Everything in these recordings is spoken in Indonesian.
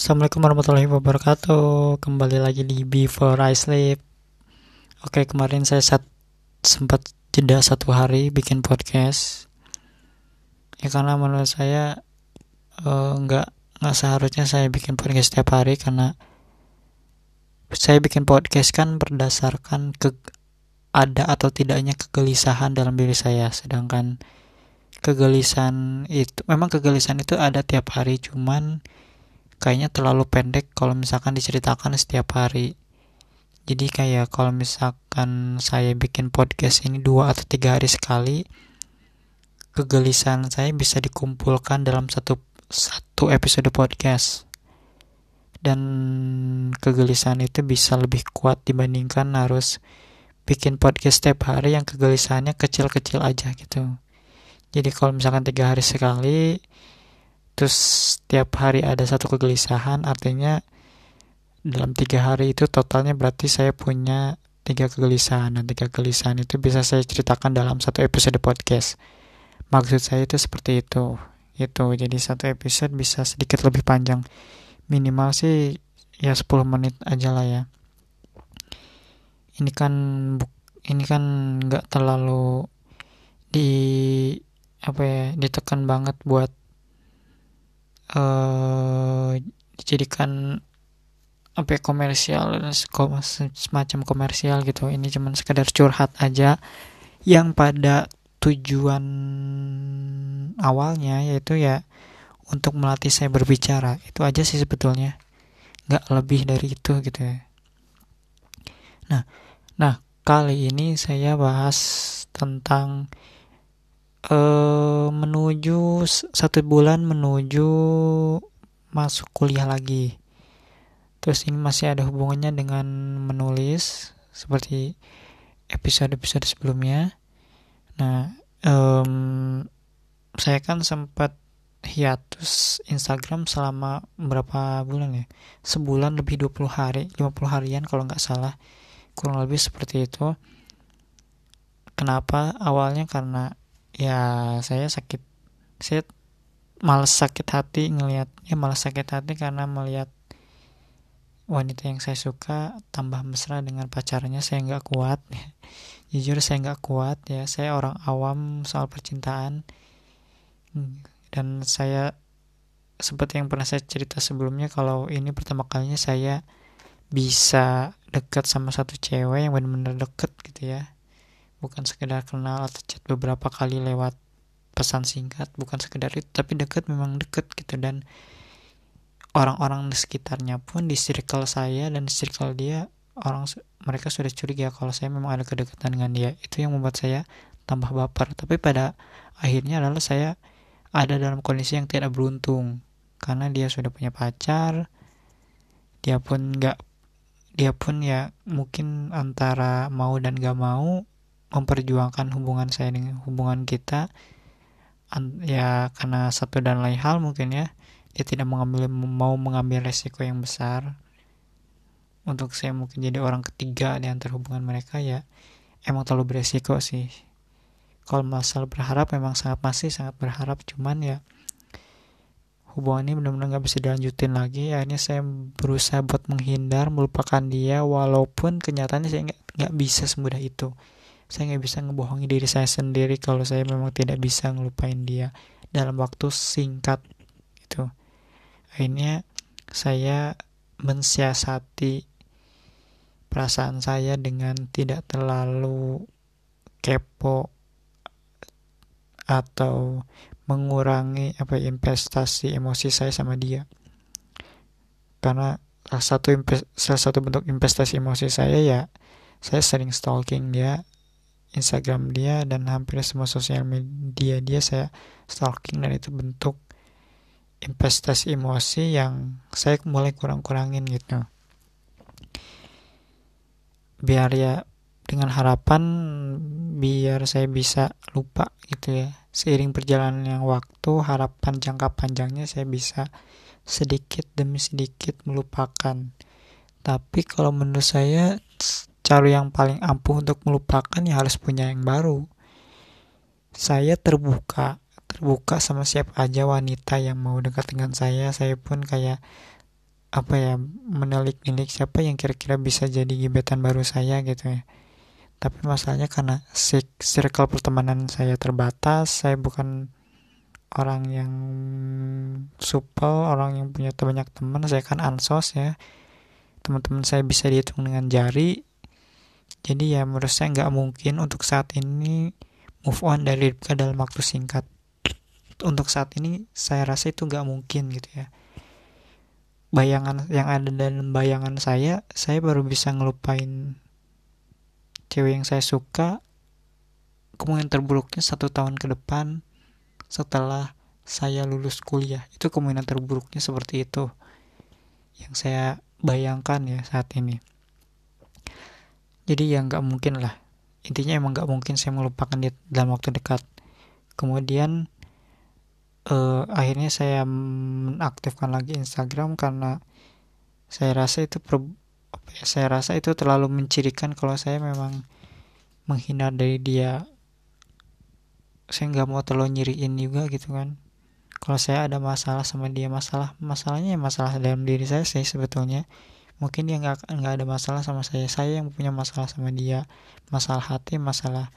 Assalamualaikum warahmatullahi wabarakatuh. Kembali lagi di Before I Sleep. Oke, kemarin saya sat, sempat jeda satu hari bikin podcast. Ya karena menurut saya uh, nggak nggak seharusnya saya bikin podcast setiap hari karena saya bikin podcast kan berdasarkan ke ada atau tidaknya kegelisahan dalam diri saya sedangkan kegelisahan itu memang kegelisahan itu ada tiap hari cuman kayaknya terlalu pendek kalau misalkan diceritakan setiap hari. Jadi kayak kalau misalkan saya bikin podcast ini dua atau tiga hari sekali kegelisahan saya bisa dikumpulkan dalam satu satu episode podcast. Dan kegelisahan itu bisa lebih kuat dibandingkan harus bikin podcast setiap hari yang kegelisahannya kecil-kecil aja gitu. Jadi kalau misalkan tiga hari sekali terus setiap hari ada satu kegelisahan artinya dalam tiga hari itu totalnya berarti saya punya tiga kegelisahan. Dan tiga kegelisahan itu bisa saya ceritakan dalam satu episode podcast. Maksud saya itu seperti itu itu jadi satu episode bisa sedikit lebih panjang. Minimal sih ya 10 menit aja lah ya. Ini kan ini kan nggak terlalu di apa ya ditekan banget buat uh, dijadikan apa ya, komersial semacam komersial gitu. Ini cuman sekedar curhat aja. Yang pada tujuan awalnya yaitu ya untuk melatih saya berbicara. Itu aja sih sebetulnya. Nggak lebih dari itu gitu ya. Nah nah kali ini saya bahas tentang uh, menuju satu bulan menuju masuk kuliah lagi. Terus ini masih ada hubungannya dengan menulis seperti episode-episode sebelumnya. Nah um, saya kan sempat hiatus Instagram selama berapa bulan ya? Sebulan lebih 20 hari 50 harian kalau nggak salah. Kurang lebih seperti itu. Kenapa? Awalnya karena ya saya sakit saya malas sakit hati ngelihat ya malas sakit hati karena melihat wanita yang saya suka tambah mesra dengan pacarnya saya nggak kuat. Jujur saya nggak kuat ya. Saya orang awam soal percintaan. Dan saya seperti yang pernah saya cerita sebelumnya kalau ini pertama kalinya saya bisa dekat sama satu cewek yang benar-benar deket gitu ya bukan sekedar kenal atau chat beberapa kali lewat pesan singkat bukan sekedar itu tapi deket memang deket gitu. Dan orang-orang di sekitarnya pun di circle saya dan di circle dia orang mereka sudah curiga kalau saya memang ada kedekatan dengan dia. Itu yang membuat saya tambah baper. Tapi pada akhirnya adalah saya ada dalam kondisi yang tidak beruntung. Karena dia sudah punya pacar dia pun nggak dia pun ya mungkin antara mau dan gak mau memperjuangkan hubungan saya dengan hubungan kita ya karena satu dan lain hal mungkin ya dia tidak mengambil mau mengambil resiko yang besar. Untuk saya mungkin jadi orang ketiga di antara hubungan mereka ya emang terlalu beresiko sih. Kalau masalah berharap memang sangat masih sangat berharap cuman ya hubungan ini benar-benar nggak bisa dilanjutin lagi. Akhirnya saya berusaha buat menghindar melupakan dia walaupun kenyataannya saya nggak bisa semudah itu saya nggak bisa ngebohongi diri saya sendiri kalau saya memang tidak bisa ngelupain dia dalam waktu singkat itu akhirnya saya mensiasati perasaan saya dengan tidak terlalu kepo atau mengurangi apa investasi emosi saya sama dia. Karena salah satu salah satu bentuk investasi emosi saya ya saya sering stalking dia Instagram dia dan hampir semua sosial media dia saya stalking dan itu bentuk investasi emosi yang saya mulai kurang-kurangin gitu. Biar ya dengan harapan biar saya bisa lupa gitu ya. Seiring perjalanan waktu harapan jangka panjangnya saya bisa sedikit demi sedikit melupakan. Tapi kalau menurut saya cara yang paling ampuh untuk melupakan ya harus punya yang baru. Saya terbuka terbuka sama siapa aja wanita yang mau dekat dengan saya. Saya pun kayak apa ya menelik-nilik siapa yang kira-kira bisa jadi gebetan baru saya gitu ya. Tapi masalahnya karena circle pertemanan saya terbatas saya bukan orang yang supel orang yang punya banyak teman saya kan ansos ya. Teman-teman saya bisa dihitung dengan jari jadi ya menurut saya nggak mungkin untuk saat ini move on dari Ripka dalam waktu singkat. Untuk saat ini saya rasa itu nggak mungkin gitu ya. Bayangan yang ada dalam bayangan saya saya baru bisa ngelupain cewek yang saya suka kemungkinan terburuknya satu tahun ke depan setelah saya lulus kuliah. Itu kemungkinan terburuknya seperti itu yang saya bayangkan ya saat ini jadi ya nggak mungkin lah. Intinya emang nggak mungkin saya melupakan dia dalam waktu dekat. Kemudian uh, akhirnya saya menaktifkan lagi Instagram karena saya rasa itu per, ya, saya rasa itu terlalu mencirikan kalau saya memang menghindar dari dia. Saya nggak mau terlalu nyiriin juga gitu kan. Kalau saya ada masalah sama dia masalah masalahnya ya masalah dalam diri saya sih sebetulnya mungkin dia nggak nggak ada masalah sama saya. Saya yang punya masalah sama dia. Masalah hati masalah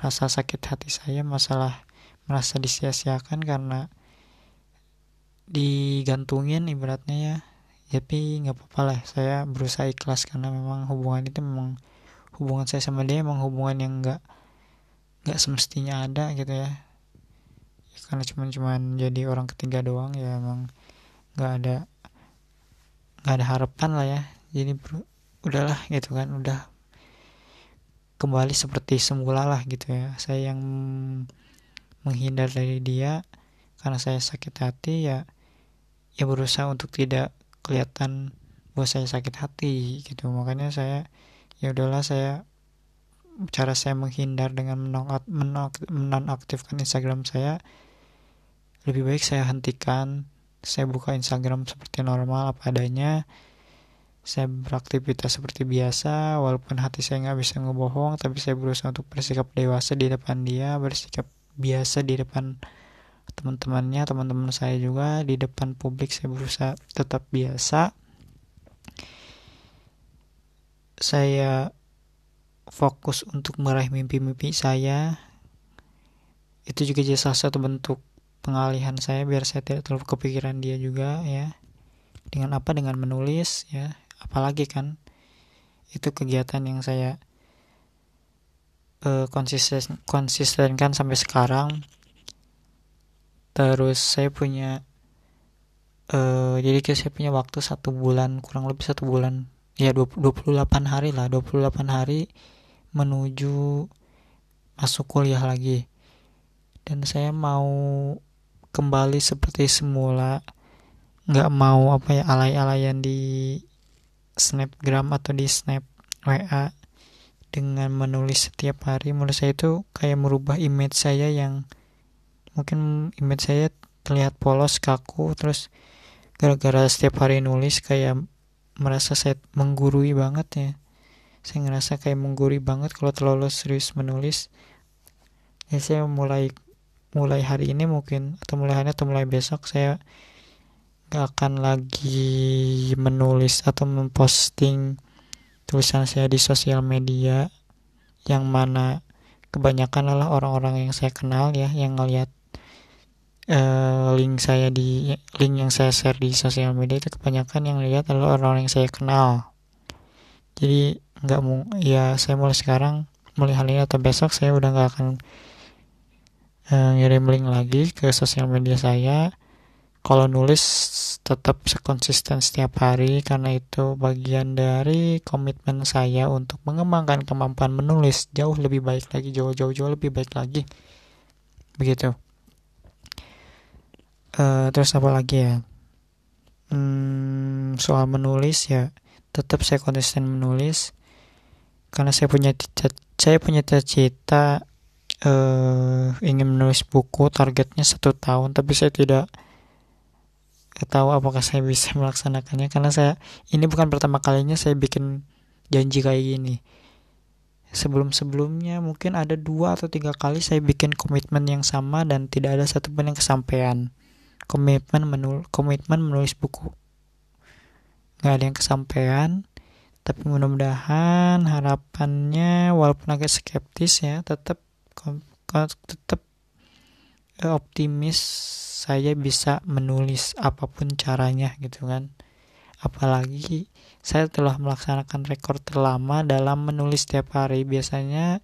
rasa sakit hati saya masalah merasa disia-siakan karena digantungin ibaratnya ya. Tapi nggak apa-apa lah. Saya berusaha ikhlas karena memang hubungan itu memang hubungan saya sama dia memang hubungan yang nggak nggak semestinya ada gitu ya, ya karena cuman cuman jadi orang ketiga doang ya emang nggak ada nggak ada harapan lah ya. Jadi udahlah gitu kan udah kembali seperti semula lah gitu ya. Saya yang menghindar dari dia karena saya sakit hati ya ya berusaha untuk tidak kelihatan bahwa saya sakit hati gitu. Makanya saya ya udahlah saya cara saya menghindar dengan menonaktifkan Instagram saya lebih baik saya hentikan saya buka Instagram seperti normal apa adanya. Saya beraktivitas seperti biasa walaupun hati saya nggak bisa ngebohong tapi saya berusaha untuk bersikap dewasa di depan dia bersikap biasa di depan teman-temannya teman-teman saya juga. Di depan publik saya berusaha tetap biasa. Saya fokus untuk meraih mimpi-mimpi saya. Itu juga jadi salah satu bentuk pengalihan saya biar saya tidak terlalu kepikiran dia juga ya. Dengan apa? Dengan menulis ya. Apalagi kan itu kegiatan yang saya uh, konsisten konsistenkan sampai sekarang. Terus saya punya uh, jadi kayak saya punya waktu satu bulan kurang lebih satu bulan ya 20, 28 hari lah 28 hari menuju masuk kuliah lagi. Dan saya mau kembali seperti semula. Nggak mau apa ya alay-alayan di snapgram atau di snap wa dengan menulis setiap hari. Menurut saya itu kayak merubah image saya yang mungkin image saya terlihat polos kaku terus gara-gara setiap hari nulis kayak merasa saya menggurui banget ya. Saya ngerasa kayak menggurui banget kalau terlalu serius menulis. Ya saya mulai mulai hari ini mungkin atau mulai hari atau mulai besok saya gak akan lagi menulis atau memposting tulisan saya di sosial media yang mana kebanyakan adalah orang-orang yang saya kenal ya yang ngelihat uh, link saya di link yang saya share di sosial media itu kebanyakan yang lihat adalah orang-orang yang saya kenal. Jadi nggak mau ya saya mulai sekarang mulai hari ini atau besok saya udah nggak akan uh, ngirim link lagi ke sosial media saya. Kalau nulis tetap sekonsisten setiap hari karena itu bagian dari komitmen saya untuk mengembangkan kemampuan menulis. Jauh lebih baik lagi jauh jauh jauh lebih baik lagi. Begitu. Uh, terus apa lagi ya? Hmm, soal menulis ya tetap saya konsisten menulis. Karena saya punya saya punya cita-cita uh, ingin menulis buku targetnya satu tahun tapi saya tidak tahu apakah saya bisa melaksanakannya karena saya ini bukan pertama kalinya saya bikin janji kayak gini. Sebelum-sebelumnya mungkin ada dua atau tiga kali saya bikin komitmen yang sama dan tidak ada satupun yang kesampaian. Komitmen menul komitmen menulis buku. Nggak ada yang kesampaian tapi mudah-mudahan harapannya walaupun agak skeptis ya tetap tetap eh, optimis saya bisa menulis apa pun caranya gitu kan. Apalagi saya telah melaksanakan rekor terlama dalam menulis setiap hari. Biasanya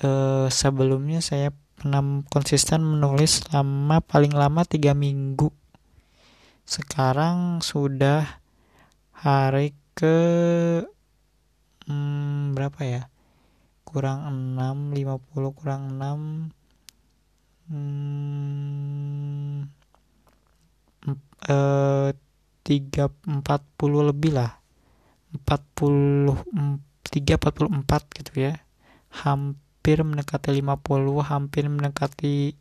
eh, sebelumnya saya pernah konsisten menulis selama paling lama tiga minggu. Sekarang sudah hari ke hmm, berapa ya kurang 6 50 kurang 6 hmm, eh, tiga empat puluh lebih lah. Empat puluh tiga empat puluh empat gitu ya. Hampir mendekati lima puluh hampir mendekati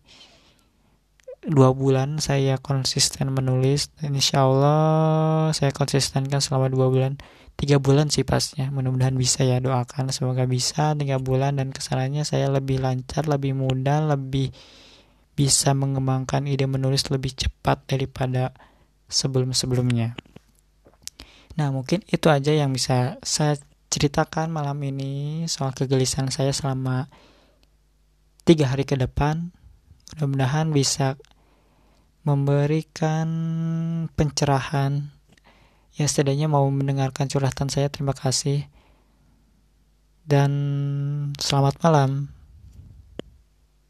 dua bulan saya konsisten menulis. Dan insya Allah saya konsistenkan selama dua bulan tiga bulan sih pasnya mudah-mudahan bisa ya doakan. Semoga bisa tiga bulan dan kesannya saya lebih lancar lebih mudah lebih bisa mengembangkan ide menulis lebih cepat daripada sebelum-sebelumnya. Nah mungkin itu aja yang bisa saya ceritakan malam ini soal kegelisahan saya selama tiga hari ke depan. Mudah-mudahan bisa memberikan pencerahan ya setidaknya mau mendengarkan curhatan saya terima kasih. Dan selamat malam